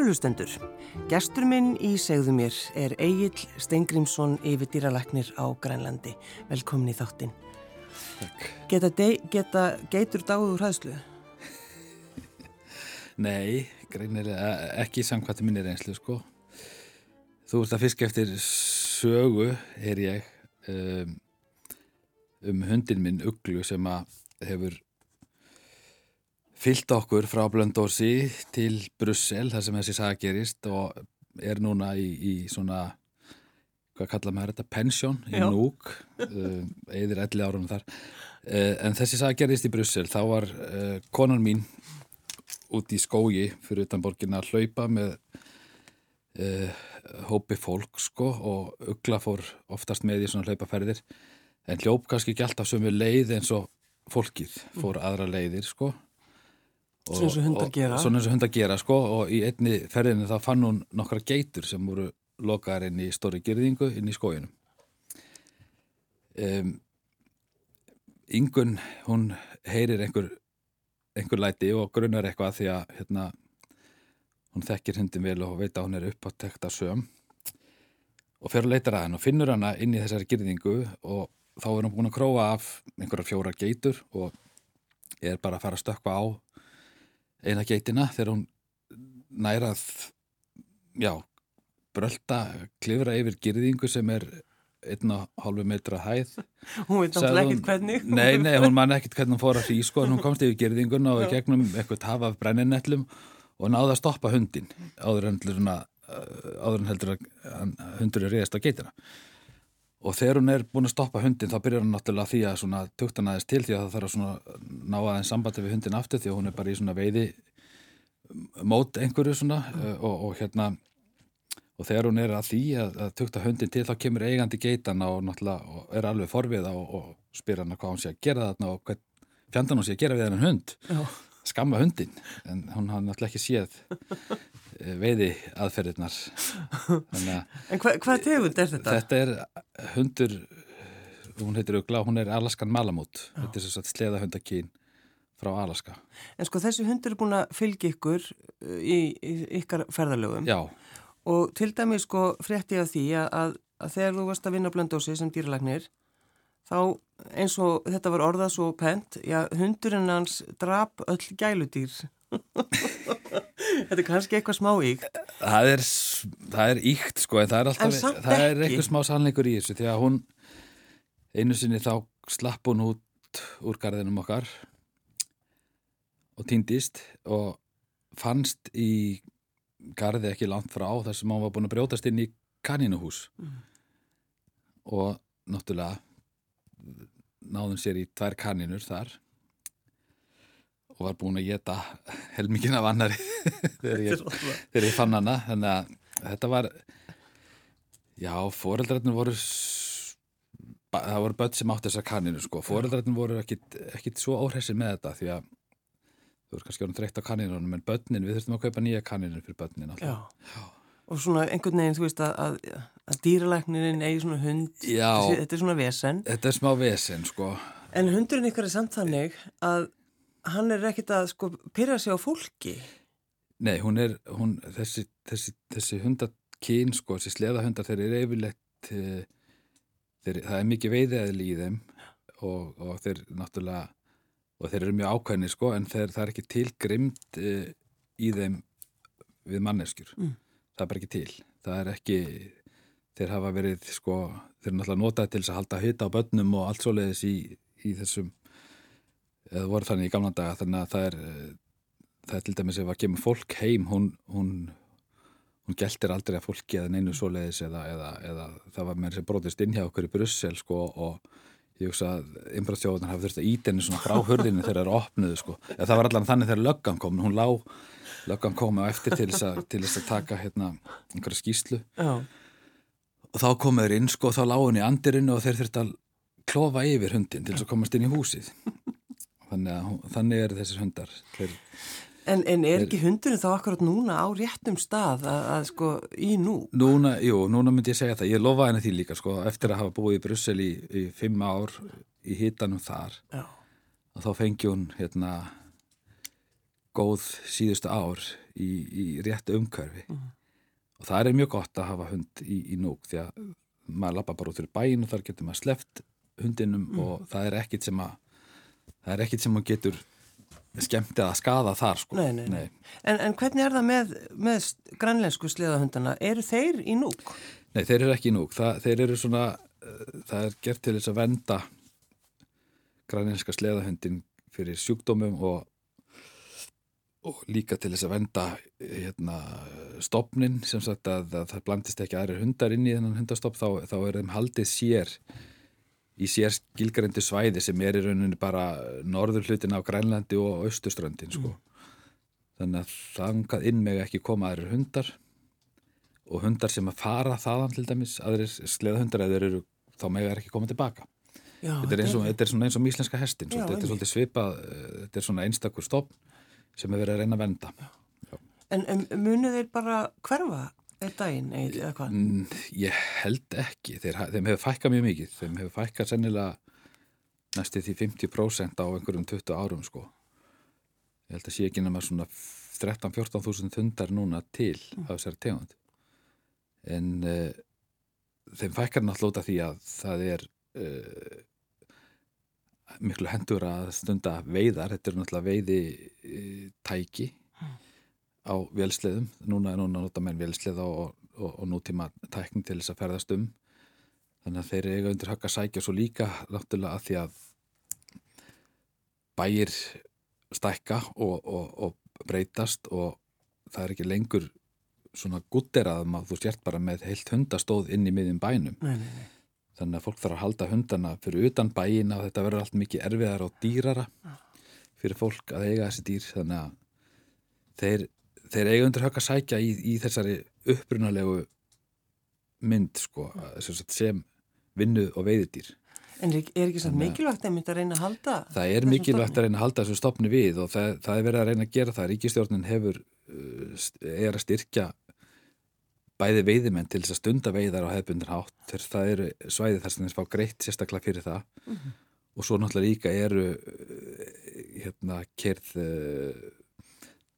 Kærulustendur, gestur minn í segðu mér er Egil Steingrímsson yfir dýraleknir á Grænlandi. Velkomin í þáttinn. Takk. Geta, geta geitur dáður úr hæðslu? Nei, greinilega ekki samkvæmt minni reynslu sko. Þú ert að fiska eftir sögu, er ég, um, um hundin minn Uglu sem að hefur fyllt okkur frá Blöndósi til Brussel þar sem þessi saga gerist og er núna í, í svona hvað kalla maður þetta, pensjón í. Núk uh, eðir 11 árum þar. Uh, en þessi saga gerist í Brussel. Þá var uh, konan mín út í skógi fyrir utan borgina að hlaupa með uh, hópi fólk sko og ugla fór oftast með í svona hlaupaferðir en hljóp kannski ekki alltaf sömu leið eins og fólkið fór aðra leiðir sko Svona eins og hundar gera. Svona eins og hundar gera sko og í einni ferðinu þá fann hún nokkra geitur sem voru lokaðar inn í stóri gerðingu inn í skóginum um, Ingun hún heyrir einhver einhver læti og grunnar eitthvað því að hérna, hún þekkir hundin vel og veit að hún er uppáttekta söm og fer að leita að hann og finnur hana inn í þessari girðingu og þá er hún búin að króa af einhverja fjóra geitur og er bara að fara að stökkva á eina geitina þegar hún nærað já, brölda klifra yfir girðingu sem er einn og hálfu metra hæð. Hún veit náttúrulega ekkert hvernig. Nei, nei, hún man ekkert hvernig hún fór að því sko, en hún komst yfir gerðinguna og gegnum eitthvað taf af brenninettlum og náði að stoppa hundin áður en heldur, hana, áður en heldur að hundur er reyðast á geitina og þegar hún er búin að stoppa hundin þá byrjar hann náttúrulega því að tukta hann aðeins til því að það þarf að ná aðeins sambandi við hundin aftur því að hún er bara í svona veiði mót einhverju svona uh, og, og hérna og þegar hún er að því að, að tukta hundin til þá kemur eigandi geitana og náttúrulega og er alveg forviða og, og spyr hann hvað hún sé að gera þarna og hvern fjandan hún sé að gera við hennan hund. Já. skamma hundin en hún hafði náttúrulega ekki séð eh, veiði aðferðirnar að En hva, hvað tegund er þetta? þetta er hundur hún heitir Ugla, hún er Alaskan Malamút. Þetta er svo að sleða hundakín frá Alaska. En sko þessi hundur er búin að fylgja ykkur uh, í, í ykkar ferðalögum. Já, og til dæmis sko frétti ég af því að, að, að þegar þú varst að vinna blöndósi sem dýralagnir þá eins og þetta var orðað svo pent, já hundurinn hans drap öll gæludýr. Þetta er kannski eitthvað smá íkt. það er, það er íkt sko, en það er alltaf, það er eitthvað smá sannleikur í þessu því að hún einu sinni þá slapp hún út úr garðinum okkar og týndist og fannst í garði ekki langt frá þar sem hún var búin að brjótast inn í kanínuhús og náttúrulega náðum sér í tvær kanínur þar og var búin að geta helmingin af annari þegar ég þegar ég fann hana þannig að þetta var já, foreldrarnir voru það voru börn sem átti þessar kanninu sko, foreldrarnir voru ekkit, svo óhressir með þetta því að þú voru kannski orðin þreytt á kanninunum en börnin, við þurftum að kaupa nýja kanninu fyrir börnin Já. alltaf. Og svona einhvern veginn, þú veist, að, að, að dýralæknirinn eigi svona hund, Já. Þetta er svona vesen. Þetta er smá vesen sko En hundurinn ykkar er samt þannig að hann er ekkit að sko pyrra sig á fólki. Nei, hún er, hún, þessi, þessi, þessi hundakín, sko, þessi sleðahundar, þeir eru yfirleitt, eh, þeir, það er mikið veiðeðli í þeim og, og þeir náttúrulega, og þeir eru mjög ákveðni, sko, en þeir, það er ekki til grimd e, í þeim við manneskjur. Mm. Það er bara ekki til. Það er ekki, þeir hafa verið, sko, þeir eru náttúrulega notaði til að halda hita á börnum og allt svoleiðis í, í þessum, eða voru þannig í gamla daga, þannig að það er, eh, það er til dæmis ef að kemur fólk heim hún, hún, hún geltir aldrei að fólki eða neinu svoleiðis eða, eða, eða það var með þessi brotist inn hjá okkur í Brussel sko og ég hugsa að innbráðstjóðunar hafi þurft að íta henni svona frá hurðinu þegar það er opnuðu sko. Eða það var allan þannig þegar löggan kom hún lá, löggan kom á eftir til þess að, til þess að taka hérna einhverja skýslu Já. og þá komuður inn sko og þá lág hún í andirinu og þeir þurft að klofa yfir hundin til þess að komast inn í húsið þannig, að, þannig er þessir hundar þeir, En, en er ekki hundurinn þá akkurat núna á réttum stað að, að sko í nú? Núna, jú, núna myndi ég segja það. Ég lofa henni því líka, sko, eftir að hafa búið í Brussel í, í fimm ár í hitanum þar, Já. og þá fengi hún, hérna, góð síðustu ár í, í réttu umhverfi og það er mjög gott að hafa hund í, í núk því að maður lappa bara út fyrir bæin og þar getur maður sleft hundinum og það er ekkit sem að það er ekkit sem maður getur skemmt eða skada þar sko. Nei, nei, nei. En, en hvernig er það með, með grænlensku sleðahundana? Eru þeir í núk? Nei, þeir eru ekki í núk. Það, þeir eru svona, uh, það er gert til þess að venda grænlenska sleðahundin fyrir sjúkdómum og, og líka til þess að venda hérna, stopnin sem sagt að, að það blandist ekki aðrir hundar inn í þennan hundastopp þá, þá er þeim haldið sér í sér skilgarindu svæði sem er í rauninni bara norður hlutin af Grænlandi og Östuströndin sko. Þannig að þangað inn meg ekki koma aðrir hundar og hundar sem að fara þaðan til dæmis, aðrir sleðahundar eða eru þá meg er ekki komað tilbaka. Já, Þetta er, og, þetta er svona eins og íslenska hestin, Já, þetta er svolítið svipað, eh, þetta er svona einstakur stofn sem er verið að reyna að venda. En um, munu þeir bara hverfa einn daginn eða hvað? Mm, Ég held ekki, Þeir, þeim hefur fækkað mjög mikið, þeim hefur fækkað sennilega næstu því 50% á einhverjum 20 árum sko. Ég held að sé ekki nema svona 13-14 þúsund hundar núna til af þessari tegund. En uh, þeim fækkar náttúrulega því að það er uh, miklu hendur að stunda veiðar, þetta er náttúrulega veiði uh, tæki á vélsleðum, núna er núna nota menn vélsleða og, og, og nútíma tækning til þess að ferðast um. Þannig að þeir eiga undir að sækja svo líka náttúrulega að því að bæir stækka og, og, og breytast og það er ekki lengur svona gutteraðum að þú stjert bara með heilt hundastóð inn í miðjum bænum. Nei, nei, nei. þannig að fólk þarf að halda hundana fyrir utan bæina og þetta verður allt mikið erfiðar og dýrara fyrir fólk að eiga þessi dýr. Þannig að þeir, þeir eiga undir högg að sækja í, í þessari upprunalegu mynd sko, sem, sagt sem vinnu og veiðidýr En er, ekki að- mikilvægt að mynda að reyna að halda? það er mikilvægt stofni? að reyna að halda þessu stopni við og það, það er verið að reyna að gera það ríkistjórnin hefur uh, er að styrkja bæði veiðimenn til þess að stunda veiðar á hefbundir hátt Þeir, það eru svæði þar sem þeir fá greitt sérstaklega fyrir það Mhm. og svo náttúrulega líka eru uh, hérna kerð uh,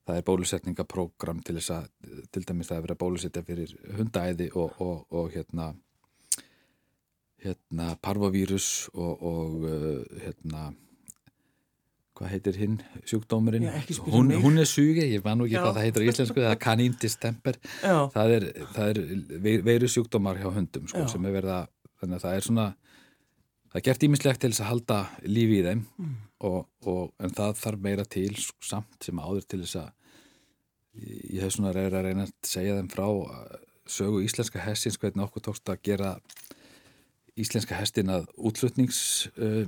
það er bólusetningaprógram til þess að til dæmis það er verið að bólusetja fyrir hundaæði og, og, og hérna hérna parvovírus og, og uh, hérna hvað heitir hinn sjúkdómurinn? Hún, hún er sugi, ég man nú ekki Já. hvað það heitir á íslensku það er kanindistemper það er, er veiru sjúkdómar hjá hundum sko, sem er verið að þannig að það er svona það er gert ímislegt til þess að halda lífi í þeim. Mm. Og, og, en það þarf meira til samt sem áður til þess að ég hef svona reyður að reyna að segja þeim frá uh, sögu íslenska hessins hvernig okkur tókst að gera íslenska hestin að útflutnings uh,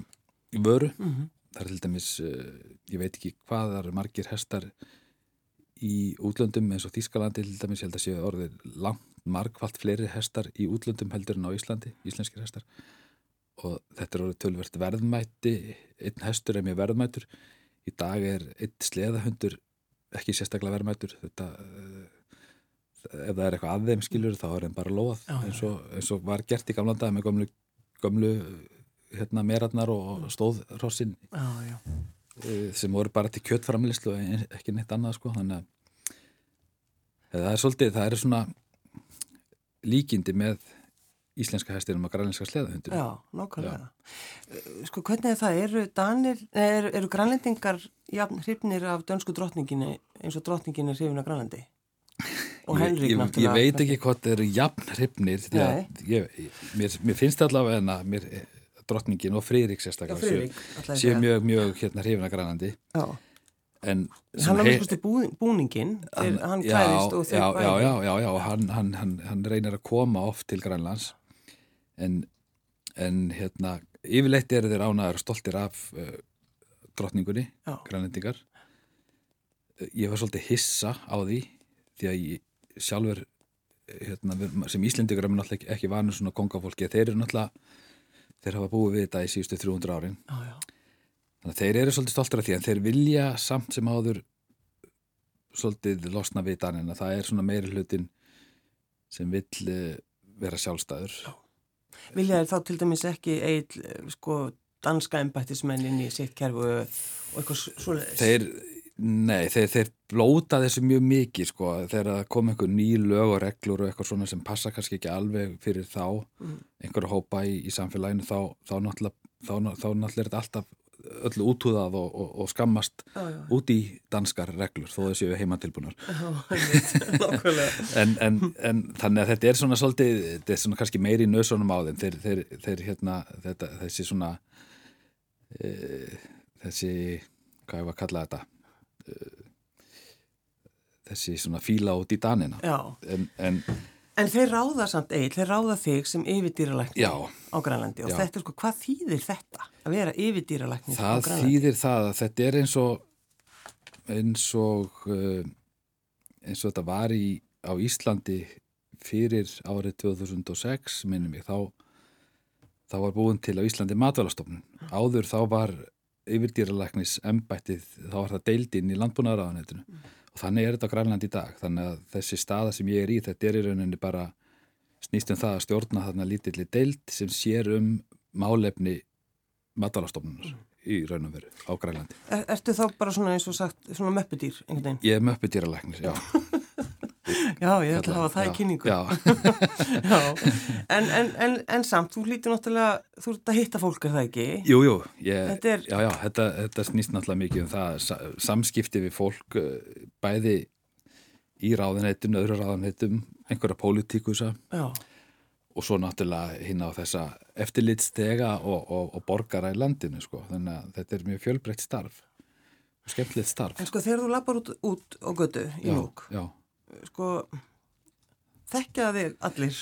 vöru Mhm. það er til dæmis, uh, ég veit ekki hvað það eru margir hestar í útlöndum eins og Þískalandi til dæmis, ég held að séu orðið langt margfalt fleiri hestar í útlöndum heldur en á Íslandi, íslenskir hestar og þetta er orðið tölvert verðmætti einn hestur er mjög verðmætur. Í dag er einn sleðahundur ekki sérstaklega verðmætur. Þetta uh, ef það er eitthvað að þeim skilur þá er þeim bara loð eins og, eins og var gert í gamla dag með gömlu, gömlu hérna merarnar og stóðrossin eh, sem voru bara til kjötframlislu en ekki neitt annað sko. Þannig að eh, það er svolítið, það er svona líkindi með íslenska hestinum og grænlenska sleðahundur Já, nákvæmlega. Uh, Sko, hvernig er það? Eru, Danir, eru, eru grænlendingar jafn hrifnir af dönsku drottninginni eins og drottningin er hrifin af Grænlandi? Og Henrik ég, ég, náttúrulega. ég veit ekki hvort þeir eru jafn hrifnir því að ég, mér, mér finnst allavega en að mér, eh, drottningin og Friðrik Já, sérstaklega Friðrik, séu- séu mjög, mjög hérna hrifin af grænlandi Já, en hann hei- mjög búning, búningin, hann já, klæðist og þeir já, já, bæði. já, já, já, og hann, hann, hann, hann reynir að koma oft til Grænlands en, en hérna, yfirleitt eru þeir ánæður og stoltir af uh, drottningunni, Já. grænlendingar ég var svolítið hissa á því því að ég sjálfur hérna, sem Íslendingur er náttúrulega ekki, ekki vanur svona kongafólki, þeir eru náttúrulega þeir hafa búið við þetta í síðustu 300 árin Já, já. Þannig að þeir eru svolítið stoltur af því en þeir vilja samt sem áður svolítið losna við daninn að það er svona meiri hlutin sem vill eh, vera sjálfstæður. Vilja þeir þá til dæmis ekki eitt, sko, danska embættismennin í sitt kerfu og eitthvað svoleiðis? Þeir, Nei, þeir, þeir blóta þessu mjög mikið sko, þegar það kom einhver ný lög og reglur og eitthvað svona sem passa kannski ekki alveg fyrir þá, Mm. einhverja hópa í, í samfélaginu, þá, þá náttúrulega þá, þá náttúrulega er þetta alltaf öllu útúðað og, og, og skammast Já, já. út í danskar reglur, þó heimatilbúnar. Já, einmitt, nákvæmlega. En, en, en þannig að þetta er svona svolítið, þetta er svona kannski meiri nösunum á þeim, þeir, þeir, þeir hérna, þetta, þessi svona, e, þessi, hvað ég var að kalla þetta, e, þessi svona fíla út í danina. Já, En, en en þeir ráða samt eil, þeir ráða þig sem yfirdýralækni á Grænlandi og Já. þetta er sko, hvað þýðir þetta að vera yfirdýralækni á það Grænlandi? þýðir það að þetta er eins og, eins og, uh, eins og þetta var í, á Íslandi fyrir árið 2006, minnum ég, þá, þá var búin til á Íslandi matvælastofnun. Áður þá var yfirdýralæknis embættið, þá var það deildinn í landbúnaðaraðanetinu og þannig er þetta á Grænland í dag. Þannig að þessi staða sem ég er í, þetta er í rauninni bara snýst um það að stjórna þarna lítilli deild sem sér um málefni matvælastofnunar í raun og veru á Grænlandi. Er, ertu þá bara svona eins og sagt, svona möppudýr? Ég er möppudýralæknis, já. Já, ég ætla að hafa það í Já, kynningu. Já, Já. En, en, en, en samt, þú lítur náttúrulega, þú ert að hitta fólk, er það ekki? jú, jú, ég, Þetta er- já, já, þetta, þetta snýst náttúrulega mikið um það, sa, samskipti við fólk, eh, bæði í ráðuneytum, öðru ráðuneytum, einhverja pólitíkusa Já, og svo náttúrulega hinn á þessa eftirlitstega og, og, og borgara í landinu, sko, þannig að þetta er mjög fjölbreytt starf, skemmtilegt starf. en sko þegar þú lappar út, út á götu í já, núk, já, sko, þekkja þig allir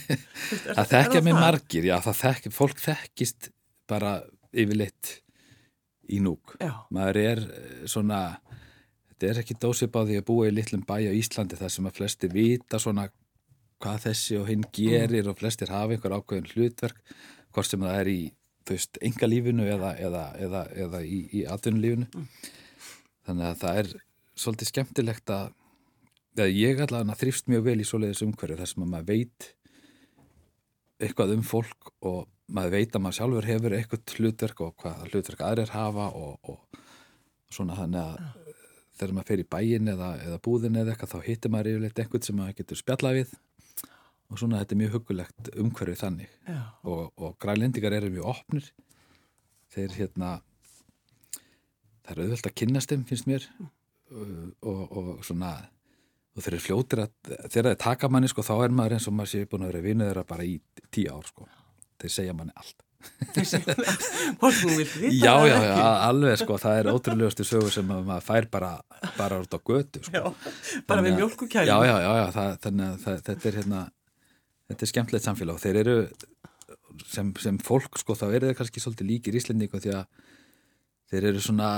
er þekkja mig margir, já, þekk, fólk þekkist bara yfirleitt í núk. Já, maður er eh, svona þetta er ekki dósip á því að búa í litlum bæ á Íslandi þar sem að flestir vita svona hvað þessi og hinn gerir og flestir hafa einhver ákveðin hlutverk hvort sem það er í engalífinu eða, eða, eða, eða í, í atvinnulífinu. Þannig að það er svolítið skemmtilegt að ég allavega þrýfst mjög vel í svoleiðis umhverju þar sem að maður veit eitthvað um fólk og maður veit að maður sjálfur hefur eitthvað hlutverk og hvað hlutverk aðrir hafa og, og svona þannig að þegar maður fer í bæin eða, eða búðin eða eitthvað þá hittir maður yfirleitt einhvern sem maður getur spjallað við og svona þetta er mjög hugulegt umhverfið þannig. Já, og, og grænlendingar eru mjög opnir. Þeir hérna það er auðvöld að kynnast þeim finnst mér. Og, og, og svona og þeir eru fljótir að þegar þeir taka manni sko þá er maður eins og maður sé búin að vera vinuð þeirra bara í tíu ár sko. Þeir segja manni allt. Já, það já, já, alveg sko það er ótrúlegustu sögur sem að maður fær bara bara út á götu sko. Já, bara við að- mjölkukæli Já, já, já, já það, þannig að það, þetta er hérna þetta er skemmtilegt samfélag. Og þeir eru sem, sem fólk sko þá eru þeir kannski svolítið líkir Íslendingu því að þeir eru svona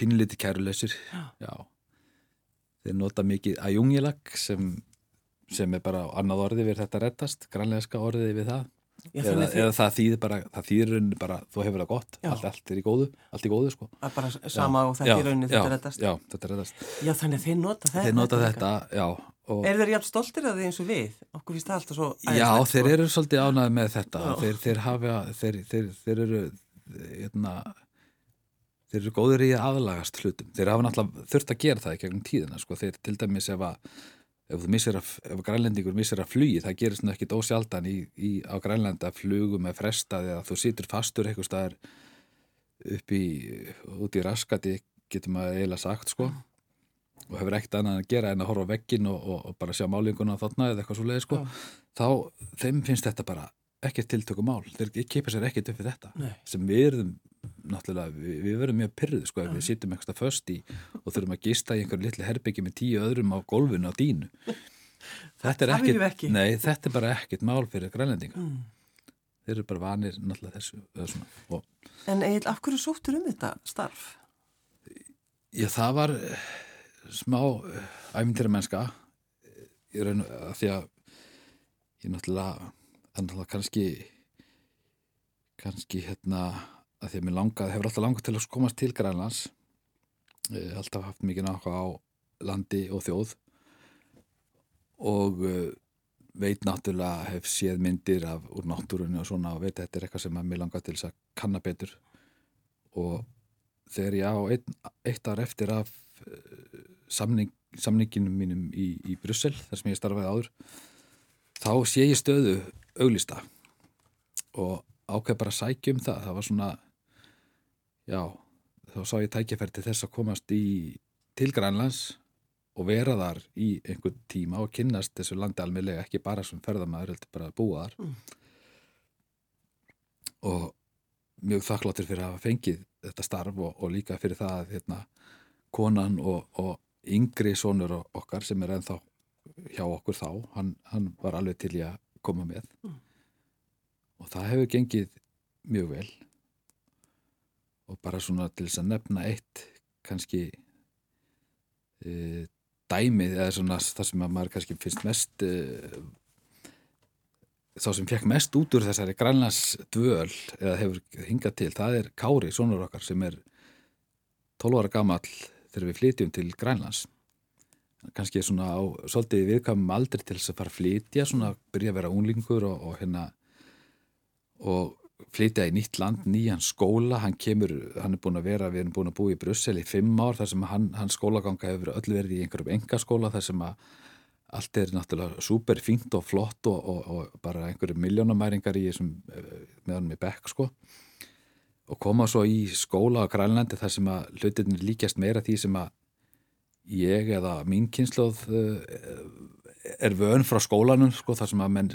pínuliti kærulausir. Já. já þeir nota mikið ajungjilag sem, sem er bara annað orði við þetta rettast, grannlegaska orðið við það. Já, eða, eða það þýðir bara, það þýðir rauninni bara þú hefur það gott, Já. allt, allt er í góðu allt í góðu sko. Bara sama og þetta Já, í rauninni já, þetta reddast. Já, þetta rettast Já, þannig að þeir nota þetta Þeir nota þetta, já og, Er þeir jafn stoltir að því eins og við? Okkur finnst það alltaf svo Já, æðislegt, þeir sko. eru svolítið ánægð með þetta. Já. þeir, þeir hafa þeir, þeir, þeir eru hérna, þeir eru góður í að aðlagast hlutum. Þeir hafa náttúrulega þurft að gera það í gegnum tíðina sko. þeir til dæmis ef að ef að, ef grænlendingur missir að flugi það gerist nú ekki dósjaldan í, í, á grænlenda að flugum er frestað eða þú situr fastur eitthvað staðar upp í, út í raskati getur maður eiginlega sagt sko. Og hefur ekkert annað að gera en að horfa á veggin og, og, og bara sjá málinguna þarna eða eitthvað svo leið sko þá þeim finnst þetta bara ekkert tiltöku mál, þeir kipa sér ekkert upp við þetta. Nei. sem við erum náttúrulega, við, við verum mjög pyrrið sko ef við sittum eitthvað föst í og þurfum að gista í einhverju litlu herbyggi með tíu öðrum á gólfinu á dínu þetta er ekkert, ekki. nei þetta er bara ekkert mál fyrir grænlendinga Mm. þeir eru bara vanir náttúrulega þessu og En Egil, af hverju sóttur um þetta starf? Já, það var eh, smá æfintýra mennska í raun að því að ég náttúrulega, náttúrulega kannski kannski hérna að því að mér langaði, hefur alltaf langað til að komast til Grænlands. Eh, alltaf haft mikið náttúrulega á landi og þjóð. Og uh, veit náttúrulega hef séð myndir af úr náttúrunni og svona og veit að þetta er eitthvað sem mér langar til þess að kanna betur. Og þegar ég á ein, eitt ár eftir af uh, samning, samninginum mínum í, í Brussel, þar sem ég starfaði áður, þá sé ég stöðu auglista og ákveð bara að sækja um það. Það var svona, já, þá sá ég tækjaferð til þess að komast í til Grænlands og vera þar í einhvern tíma og kynnast þessu landi almeinlega, ekki bara sem ferðamæður, heldur bara að búa þar. Mm. Og mjög þakkláttur fyrir að hafa fengið þetta starf og, og líka fyrir það að hérna, konan og, og yngri sonur okkar sem er ennþá hjá okkur þá, hann, hann var alveg til í að koma með Mm. og það hefur gengið mjög vel og bara svona til þess að nefna eitt kannski e, dæmið eða svona það sem að maður kannski finnst mest e, þá sem fekk mest út úr þessari grænlands dvöl eða hefur hingað til, það er Kári, sonur okkar sem er 12 ára gamall þegar við flytjum til Grænlands. Kannski svona á svolítið viðkamum aldrei til þess að fara að flytja svona byrja að vera unglingur og, og hérna og flytja í nýtt land, nýjan skóla. Hann kemur, hann er búin að vera við erum búin að búa í Brussel í fimm ár þar sem hann, hann skólaganga hefur öll verið í einhverjum engaskóla þar sem að allt er náttúrulega super fínt og flott og, og, og bara einhverju miljónamæringar í þessum meðan með bekk sko. Og koma svo í skóla á Grænlandi þar sem að hlutinir líkjast meira því sem að ég eða mín kynnslóð er vön frá skólanum sko þar sem að menn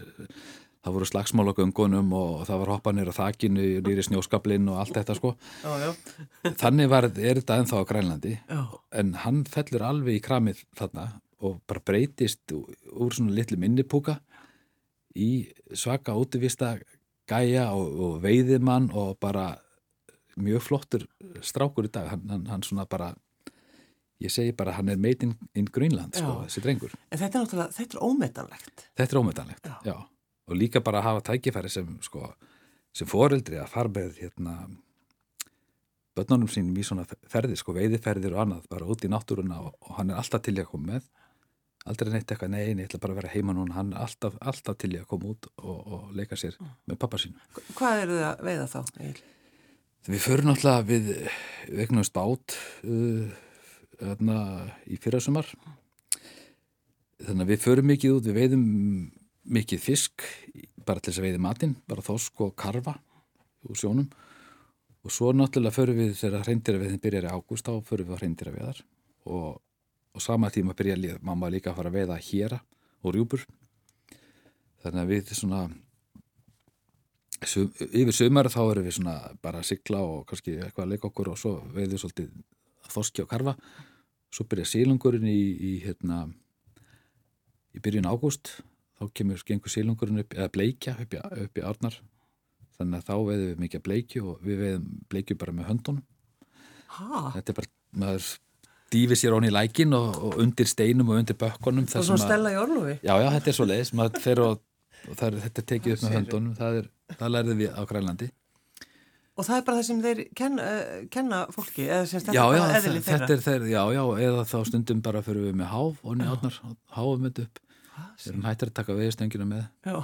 það voru slagsmál á göngunum og það var hoppanir á þakinu, nýri snjóskablinn og allt þetta sko. Já, já. Þannig var, er þetta ennþá á Grænlandi Já. en hann fellur alveg í kramið þarna og bara breytist úr svona litlu minnipúka í svaka útivista gæja og, og veiðimann og bara mjög flottur strákur í dag hann, hann, hann svona bara ég segi bara hann er made in, in Greenland sko, þessi drengur. En þetta er þetta er ómetanlegt. Þetta er ómetanlegt, Já. Og líka bara að hafa tækifæri sem, sko, sem foreldri að fara með, hérna, börnunum sínum í svona ferði, sko, veiðiferðir og annað, bara út í náttúruna og, og hann er alltaf til í að koma með. Aldrei neitt eitthvað, nei, nei, ég ætla bara að vera heima núna, hann er alltaf, alltaf til í að koma út og, og leika sér með pappa sínu. Hvað eru þið að veiða þá? Við förum náttúrulega við, eignumst bát uh, þarna, í fyrrasumar þannig að við förum mikið út, við veiðum mikið fisk bara til þess að veiði matinn, bara þosk og karfa úr sjónum. Og svo náttúrulega förum við þegar hreindir að veiðin byrjar í ágúst, þá förum við að hreindir að veiðar og, og sama tíma byrja lí- mamma líka að fara að veiða héra og rjúpur. Þannig að við svona sum, yfir sumar þá erum við svona bara að sigla og kannski eitthvað að leika okkur og svo veiðum við svolítið þoski og karfa. Svo byrja sílungurinn í, í hérna í byrjun ágúst þá kemur gengur sílungurinn upp eða bleikja upp í, upp í árnar þannig að þá veiðum við mikið bleikju og við veiðum bleikju bara með höndunum Ha? þetta er bara, maður dýfi sér honni í lækin og, og undir steinum og undir bökkunum Og svona stella í orlofi? Já, já, þetta er svo leiðis, maður fer og, og er, þetta er tekið upp með höndunum, það, er, það lærðum við á Grænlandi. Og það er bara það sem þeir kenna, uh, kenna fólki, eða sem þetta Já, er bara eðli þeirra. þeir, já, já, eða þá stundum bara fyrir við með háf og nýjarnar, háfum þetta upp. Við erum hættir að taka veðstöngina með, Já,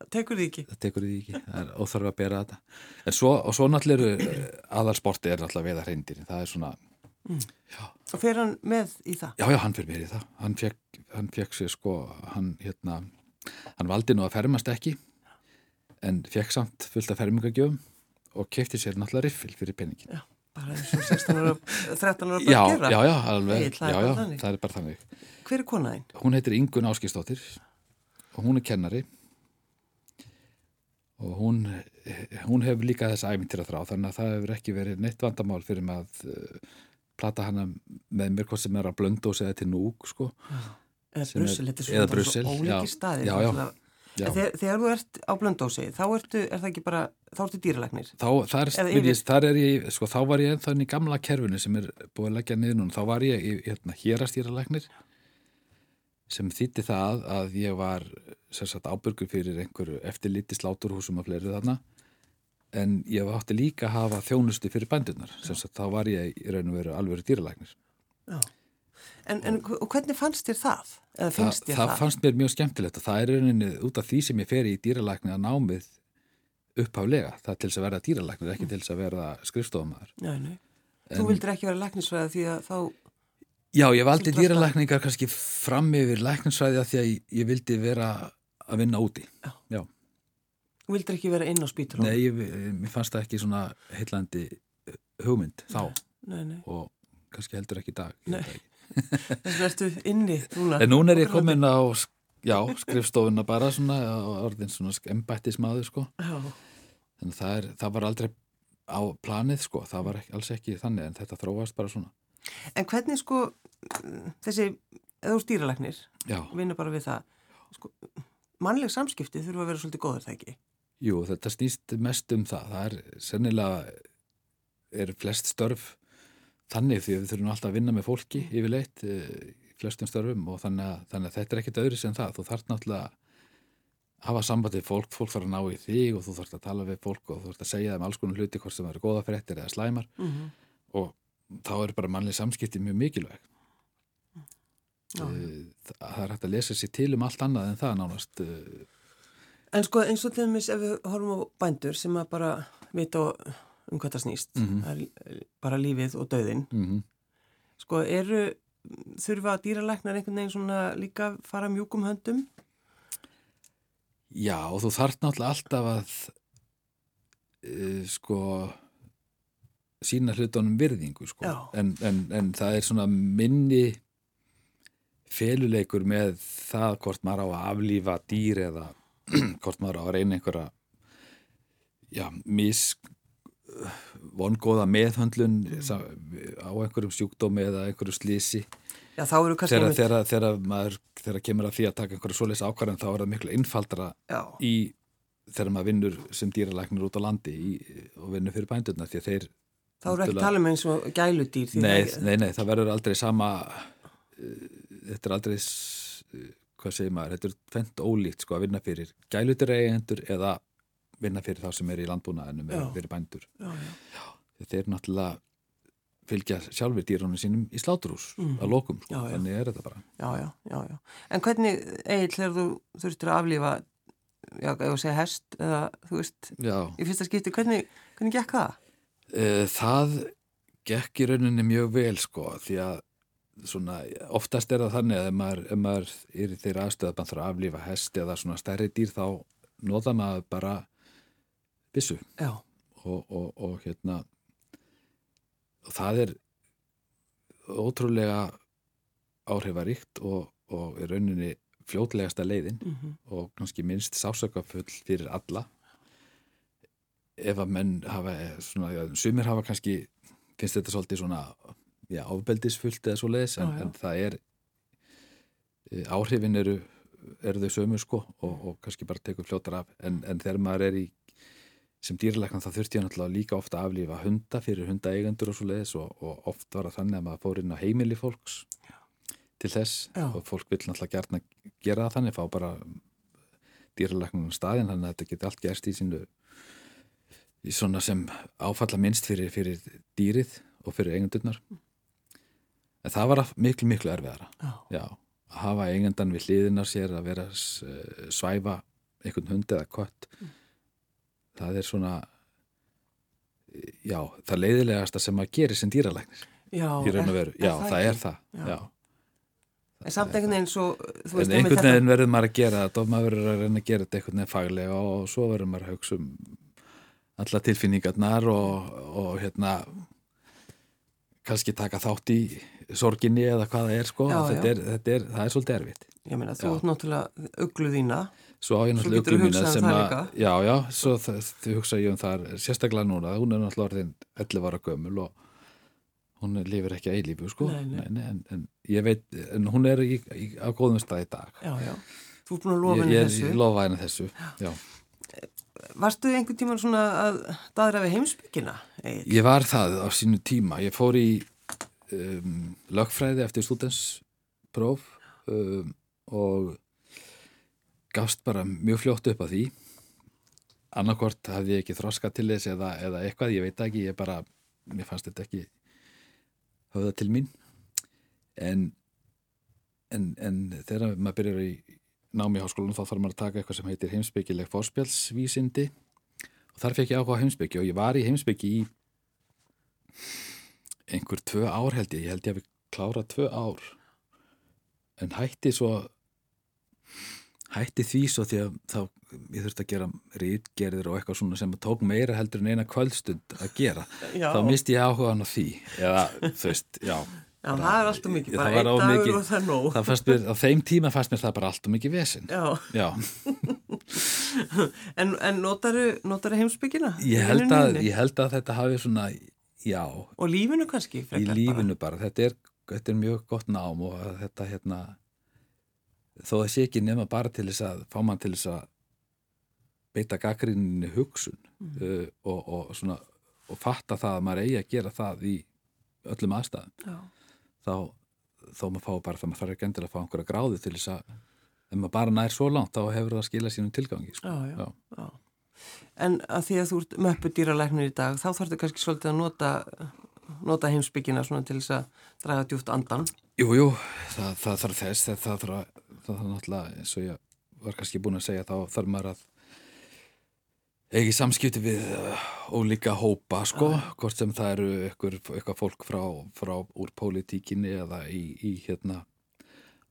það tekur því ekki. það tekur því ekki, það er óþarf að bera þetta. En svo, og svo náttúrulega eru aðalsporti er náttúrulega veða hreindir, það er svona, Og fer hann með í það? já, já, hann fyrir mér í það. Hann fekk, hann fekk sér sko, hann hérna, hann valdi nú að fermast ekki, en fekk samt fullt af fermingagjöfum og kefti sér náttúrulega riffil fyrir peningin. Já, bara eins og 16 ára, 13 ára Já, bara gera. já, já, alveg, já, já, það er bara þannig. Hver er konaðinn? Hún heitir Ingun Áskistóttir og hún er kennari og hún, hún hefur líka þess æmyntir að þrá þannig að það hefur ekki verið neitt vandamál fyrir mig að uh, plata hana með mér hvað sem er að blöndós eða til núk sko. Eða er- Brussel, þetta er Brussel, svo ólíki já, staðir. já, já. Já. Þegar, þegar þú ert á blöndósi, þá ertu, er það ekki bara, þá ertu dýralagnir. Þá, þar, ég, þar er ég, sko, þá var ég ennþá inn í gamla kerfinu sem er búið að leggja niður núna, þá var ég hérna, hérastýralæknir sem þýtti það að ég var sem sagt ábyrgur fyrir einhverju eftirliti sláturhúsum og fleiri þarna en ég átti líka að hafa þjónustu fyrir bændurnar, sem sagt þá var ég í raun og veru alveg dýralæknir. Já. En, en hvernig fannst þér það? Eða Þa, það það? fannst mér mjög skemmtilegt og það er rauninni út af því sem ég fer í dýralækni að námið upphaflega, það er til þess að verða dýralæknir, ekki til þess að. Já, nei. Þú vildir ekki vera læknisfræði því að þá... Já, ég valdi dýralækningar kannski fram yfir læknisfræði af því að ég, ég vildi vera að vinna úti. Já. Já. Þú vildir ekki vera inn á spítur. Nei, ég, mér fannst það ekki svona heillandi eh, hugmynd þá Nei, nei. og kannski heldur ekki í dag. Nei. Þess vegna ertu inni núna. En núna er ég komin á já, skrifstofuna bara svona á orðin svona embættismadur sko. Já, Þannig að það, er, það var aldrei á planið sko, það var ekki, alls ekki þannig en þetta þróast bara svona. En hvernig sko þessi, eða þú stýralæknir, Já, vinna bara við það, sko, mannleg samskipti þurfa að vera svolítið góður það ekki? jú, þetta snýst mest um það. Það er sennilega, er flest störf þannig því við þurfum alltaf að vinna með fólki yfirleitt eh, í flestum störfum og þannig að, þannig að þetta er ekkit öðru sem það. Þú þarf náttúrulega að hafa sambandið fólk, fólk þarf að ná í þig og þú þarf að tala við fólk og þú þarf að segja þeim alls konar hluti hvort sem eru góða fréttir eða slæmar Mm -hmm. og þá er bara mannleg samskipti mjög mikilvæg. Eh, Það er hægt að lesa sér til um allt annað en það nánast. eh, En sko eins og til dæmis ef við horfum á bændur sem að bara vita um hvað það snýst, það er bara lífið og döðin, Mm sko eru, þurfa dýralæknar einhvern veginn svona líka fara mjúkum höndum? Já, og þú þarft náttúrulega alltaf að uh, sko sína hlutunum virðingu sko. En, en, en það er svona minni feluleikur með það hvort maður á að aflífa dýr eða hvort maður á að reyna einhverja já, mis vongóða meðhöndlun sa- á einhverjum sjúkdómi eða einhverju slísi þegar, maður þegar kemur að því að taka einhverju svoleiðs ákvarðan þá er það miklu innfaldra Já, í þegar maður vinnur sem dýralæknir út á landi í, og vinnur fyrir bændurna því að þeir þá eru ekki tala um eins og gæludýr. nei, nei, nei, það verður aldrei sama uh, þetta er aldrei uh, hvað segir maður, þetta er fendt ólíkt sko að vinna fyrir gælutureigendur eða vinna fyrir þá sem er í landbúnaðinu fyrir bændur Já, já. þeir náttúrulega fylgja sjálfur dýrunum sínum í sláturhús Mhm. að lokum, sko, Já, þannig er þetta bara Já, já, já, já. En hvernig, Egil, þegar þú þurftir að aflífa, já, ef að segja hest, eða, þú veist, í fyrsta skipti, hvernig, hvernig gekk það? Eh, Það gekk í rauninni mjög vel sko því að svona oftast er það þannig að ef maður, ef maður er í þeirra aðstöð að maður þarf að aflífa hest eða svona stærri dýr þá nota maður bara Já, og, og, og hérna og það er ótrúlega áhrifaríkt og, og í rauninni fljótlegasta leiðin mm og kannski minnst sásakafull fyrir alla ef að menn hafa eh, svona, já, sumir hafa kannski finnst þetta svolítið svona já, ofbeldisfullt eða svo leiðis en, Já, já. en það er e, áhrifin eru, eru þau sömu sko og, og kannski bara tekur fljótar af en, en þegar maður er í sem dýrlækna þá þurfti ég náttúrulega líka ofta að aflífa hunda fyrir hundaeigendur og svo leiðis og, og oft var það þannig að maður fór inn á heimili fólks til þess Já. og fólk vil náttúrulega gert gera það þannig, fá bara dýralæknum staðin, þannig að þetta geti allt gerst í sínu svona sem áfalla minnst fyrir, fyrir dýrið og fyrir eigendurnar. En það var miklu, miklu erfiðara. Já, já, að hafa eigendan við hliðinar sér að vera eh, svæfa einhvern hund eða kött. Það er svona já, það leiðilegasta sem að gera sem dýralæknir já. og veru, já, það, ekki? er það. Já. já. En samt einhvern veginn svo, þú En einhvern veginn verður maður að gera þetta og maður verður að reyna að gera þetta einhvern veginn faglega og svo verður maður að hugsa um alla tilfinningarnar og, og hérna kannski taka þátt í sorginni eða hvað það er sko Já, þetta já. er, þetta er, það er svolítið erfitt Ég meina, þú Já. ert náttúrulega uglu þína. Svo á ég náttúrulega uglum mína um sem að já, já, svo þau hugsa ég um það sérstaklega núna, hún er náttúrulega orðin 11 ára gömul og hún lifir ekki að eilífu sko Nei, nei. en, en ég veit, en hún er í, í, á góðum stað í dag Já, já. Þú ert búin að lofa ég, henni ég, þessu. ég lofa henni þessu já. Varstu einhvern tíman svona að daðra við heimsbyggina, Egil? Ég var það á sínu tíma. Ég fór í um, lögfræði eftir stúdenspróf um, og gafst bara mjög fljótt upp að því. Annarkort hafði ég ekki þroska til þess eða, eða eitthvað, ég veit ekki, ég bara, mér fannst þetta ekki höfða til mín. En, en, en þegar maður byrjar í námi í háskólanum þá þarf maður að taka eitthvað sem heitir heimsbyggileg fórspjálsvísindi og þar fekk ég áhuga heimsbyggi og ég var í heimsbyggi í einhver tvö ár held ég, ég held ég að við klára tvö ár. En hætti svo hætti því svo því að þá ég þurfti að gera rítgerðir og eitthvað svona sem tók meira heldur en eina kvöldstund að gera, Já. þá misti ég áhugaðan á því. Eða þú veist, já Já, það er alltaf mikið, bara einn dagur mikið- og það er nóg. það fannst mér, á þeim tíma fannst mér það bara allt og mikið vesinn Já, já, en, en notaru, notaru heimsbyggina? ég held, að, ég held að þetta hafi svona, já. Og lífinu kannski? í lífinu bara, Þetta, er, þetta er mjög gott nám og að þetta hérna þó það sé ekki nema bara til þess að fá mann til þess að beita gaggrinni hugsun Mm. uh, og, og svona og fatta það að maður eigi að gera það í öllum aðstæðum. Já, þá, þó maður fá bara það maður þarf ekki endilega að fá einhverja gráðu til þess að ef maður bara nær svo langt þá hefur það að skila sínum tilgangi sko. já, já, Já. En að því að þú ert möppu dýralæknir í dag, þá þarftu kannski svolítið að nota, nota heimsbyggina svona til þess að draga djúft andan. Jú, jú, það, það þarf þess þarf, það þarf náttúrulega eins og ég var kannski búin að segja þá þarf maður að eigi samskipti við uh, ólíka hópa sko, hvort sem það eru eitthvað fólk frá, frá úr pólitíkinni eða í, í hérna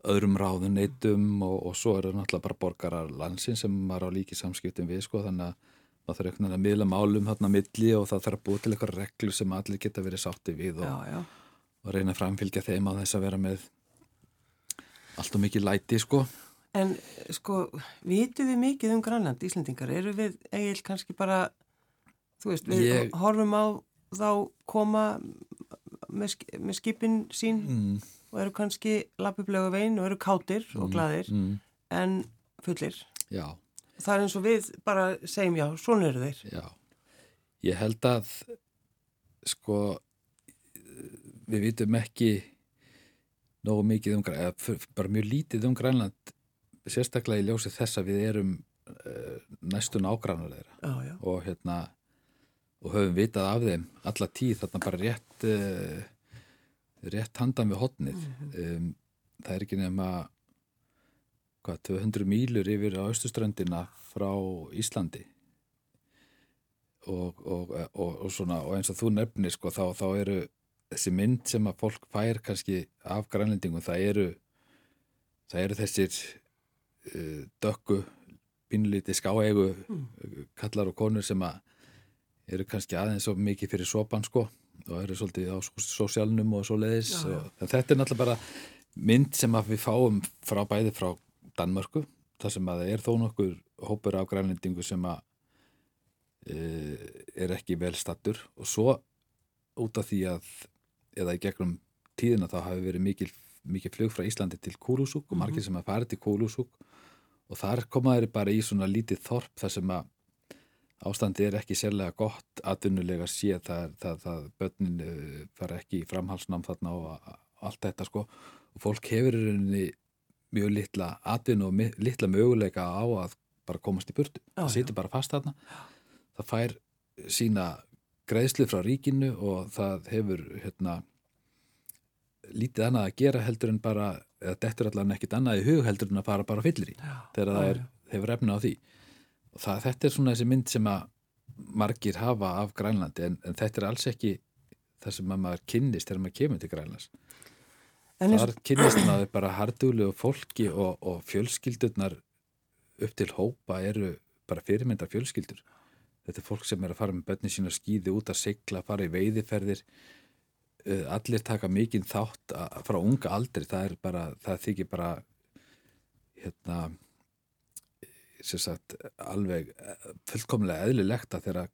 öðrum ráðuneytum og, og svo eru náttúrulega bara borgarar landsin sem maður á líki samskiptum við sko, þannig að maður þarf einhvern veginn að miðla málum hérna milli og það þarf að búið til eitthvað reglu sem allir geta verið sátti við og, Já, já. og reyna að framfylgja þeim á þess að vera með allt og mikið læti sko En sko, vitum við mikið um Grænland, Íslendingar? Eru við eigil kannski bara, þú veist, við Ég- horfum á þá koma með, með skipin sín mm, og eru kannski lappuplega veginn og eru kátir og gladir mm, en fullir. Já, Það er eins og við bara segjum já, svona eru þeir. já Ég held að sko við vitum ekki nógu mikið um Grænland bara mjög lítið um Grænland sérstaklega í ljósi þess að við erum uh, næstu nágrannar þeirra Já, já. og hérna og höfum vitað af þeim alla tíð þarna bara rétt uh, rétt handan við hotnið um, það er ekki nema hvað, 200 mílur yfir á austuströndina frá Íslandi. Og, og, og, og svona og eins og þú nefnir sko þá, þá eru þessi mynd sem að fólk fær kannski af grænlendingum það eru það eru þessir uh, dökku pínlíti skáegu kallar og konur sem að eru kannski aðeins svo mikið fyrir sopan sko og eru svolítið á sósjálnum og svo leiðis Já, já. og, en þetta er náttúrulega bara mynd sem að við fáum frá bæði frá Danmörku þar sem að það er þó nokkur hópur af grænlendingu sem að uh, er ekki vel stattur og svo út af því að eða í gegnum tíðina þá hafi verið mikil, mikil flug frá Íslandi til Kúlusúk og margir sem að fara til Kúlusúk og þar komaður bara í svona lítið þorp þar sem að ástandi er ekki sérlega gott atvinnulega sé það, það, það börnin uh, fara ekki í framhalsnám þarna og allt þetta sko. Og fólk hefur rauninni mjög litla atvinnu og litla möguleika á að bara komast í burtu það situr bara fast þarna. Það fær sína greiðslu frá ríkinu og það hefur hérna lítið annað að gera heldur en bara eða dettur allan ekkit annað í hug heldur en að fara bara fyllir í Já, þegar það er, hefur efna á því. Og það, þetta er svona þessi mynd sem að margir hafa af Grænlandi en, en þetta er alls ekki það sem að maður kynnist þegar maður kemur til Grænlands. En þar kynnist maður bara hardúlu og fólki og, og fjölskyldurnar upp til hópa eru bara fyrirmyndar fjölskyldur. Þetta er fólk sem er að fara með bönni sína skýði út að sigla, fara í veiðiferðir allir taka mikinn þátt að, frá unga aldri það er bara, það þykir bara hérna sem sagt alveg eh, fullkomlega eðlilegt að þegar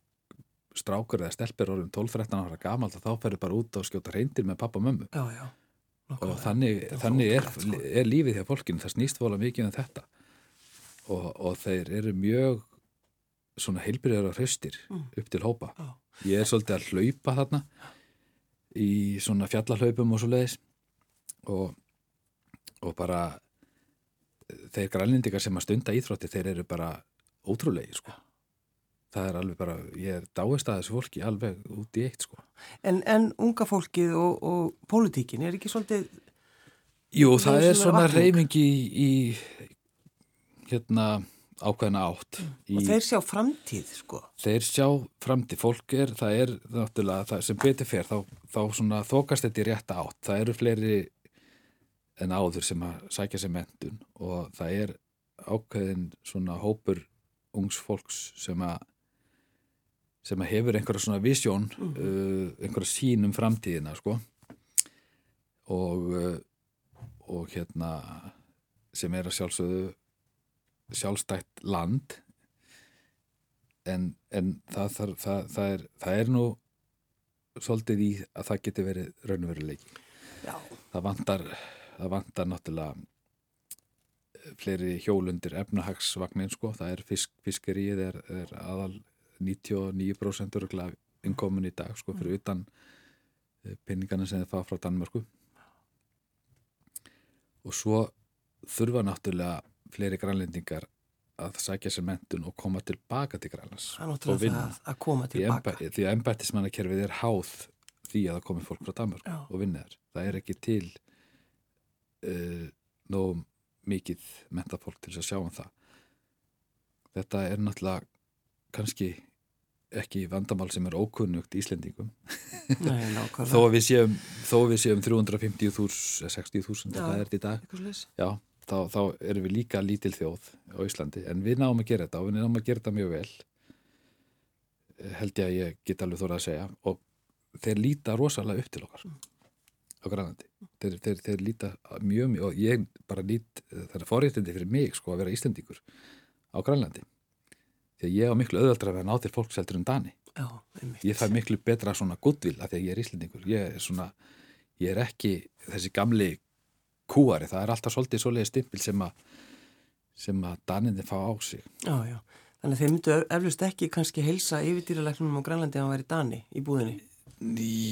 strákur eða stelpur orðum 12-13 ára gamalt þá ferur bara út og skjóta reyndir með pappa og mömmu já, já. og þannig, er þannig er, sko. er lífið hjá fólkinu, það snýst vola mikið um þetta og, og þeir eru mjög svona heilbyrjar og hraustir Mm. upp til hópa Já. ég er svolítið að hlaupa þarna í svona fjallahlaupum og svo leiðis og, og bara þeir grænlindikar sem að stunda íþrótti þeir eru bara ótrúlegi sko. það er alveg bara ég er dáist að þessu fólki alveg út í eitt sko. En, en unga fólkið og, og pólitíkin er ekki svolítið, Jú, það er svona reyfing í, í hérna ákveðna átt í, Og þeir sjá framtíð, sko. þeir sjá framtíð, fólk er, það er náttúrulega, það sem betur fer þá, þá svona þokast þetta í rétta átt. Það eru fleiri en áður sem að sækja sér mentun og það er ákveðin svona hópur ungs fólks sem að sem að hefur einhverja svona visjón uh, einhverja sín um framtíðina sko. Og uh, og hérna sem er að sjálfsögðu sjálfstætt land en, en það, það, það, það, er, það er nú svolítið í að það geti verið raunveruleiki. Já. Það vantar, það vantar náttúrulega fleiri hjólundir efnahagsvagnin sko, það er fisk, fiskerið er, er aðal 99% örgulega innkomin í dag sko fyrir utan eh, peningana sem þið fá frá Danmörku og svo þurfa náttúrulega fleiri grænlendingar að sækja sér mentun og koma tilbaka til Grænlands Það og vinna. það að Því að embættismannakerfið er háð því að það komi fólk frá Danmörk Já. og vinna þar. Það er ekki til uh, nóg mikið mentafólk til þess að sjá um það. Þetta er náttúrulega kannski ekki vandamál sem er ókunnugt Íslendingum Nei, þó að við séum, þó að við séum 350.000 eða 60.000 Já. hvað er þetta í dag já, þá, þá erum við líka lítil þjóð á Íslandi, en við náum að gera þetta og við náum að gera þetta mjög vel Eh, held ég að ég get alveg þóra að segja. Og þeir líta rosalega upp til okkar á Grænlandi. Þeir, þeir, þeir líta mjög mjög og ég bara lít, það er forréttindi fyrir mig sko að vera Íslendingur á Grænlandi. Því að ég á miklu auðvöldra að vera nátir fólkseldur en Dani. Já, ég fæ miklu betra svona goodwill af því að ég er Íslendingur. Ég er svona, ég er ekki þessi gamli kúari það er alltaf svolítið svoleiði stimpil sem að sem að daninni fá á sig Já, já. Þannig að þeir myndu eflust ekki kannski heilsa yfirdýralæknum á Grænlandi ef hann væri Dani í búðinni.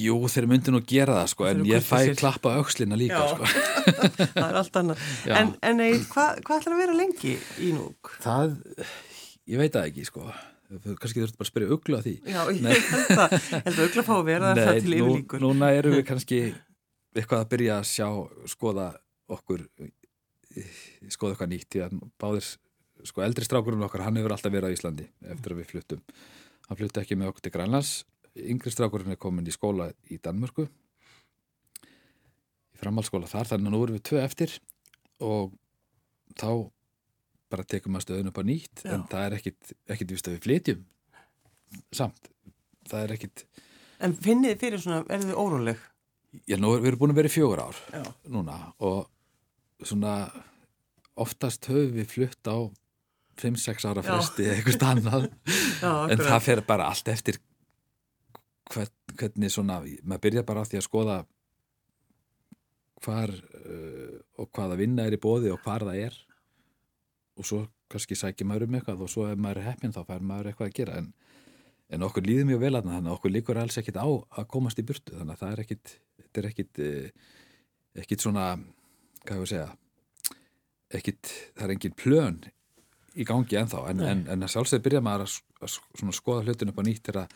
Jú, þeir myndu nú gera það sko en eru ég fæ kurteisir. klappa aukslina líka sko það er allt annað. Já. En, en hvað hva ætlar að vera lengi í núk? það, ég veit það ekki sko kannski þurftu bara að spyrja uglu að því Já, ég held að, að aukla fá að vera það til yfirlíkur. núna erum við kannski eitthvað að byrja að sjá skoða okkur skoða eitthvað nýtt því að báðir sko eldri strákurinn okkar, hann hefur alltaf verið á Íslandi eftir að við fluttum hann flutti ekki með okkur til Grænlands yngri strákurinn er komin í skóla í Danmörku í framhaldsskóla þar, þannig að nú erum við tvö eftir og þá bara tekum að stöðun upp á nýtt Já. en það er ekkit, ekkit vist að við flytjum samt, það er ekkit En finnið þið fyrir svona, er þið óróleg? Já, nú er, við erum búin að vera í fjögur ár Já. núna og svona oftast höfum við flutt á 5-6 ára fresti eða eitthvað annað. Já, en það fer bara allt eftir hvern, hvernig svona maður byrja bara á því að skoða hvar uh, og hvaða vinna er í bóði og hvar það er. Og svo kannski sækir maður um eitthvað og svo ef maður er heppinn þá fær maður eitthvað að gera. En, en okkur líður mjög vel að þannig að okkur líkur alls ekkit á að komast í burtu. Þannig að það er ekkit er ekkit uh, ekkit svona, hvað hefur að segja ekkit, það er engin plön í gangi ennþá en, en, en að sjálfsögðu byrja maður að, að svona skoða hlutin upp á nýtt þegar,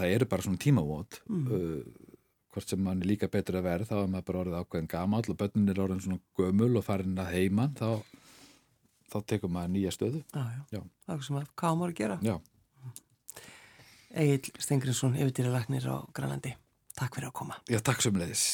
það eru bara svona tímavót Mm. uh, hvort sem mann er líka betur að verða þá er maður bara orðið ákveðin gamall og börnin er orðin svona gömul og farin að heiman þá, þá tekur maður nýja stöðu Já, já. Já. Það er sem að, hvað maður að gera? Já, Egil Stengriðsson, yfirdýralæknir á Grænlandi. Takk fyrir að koma. Já takk sömulegis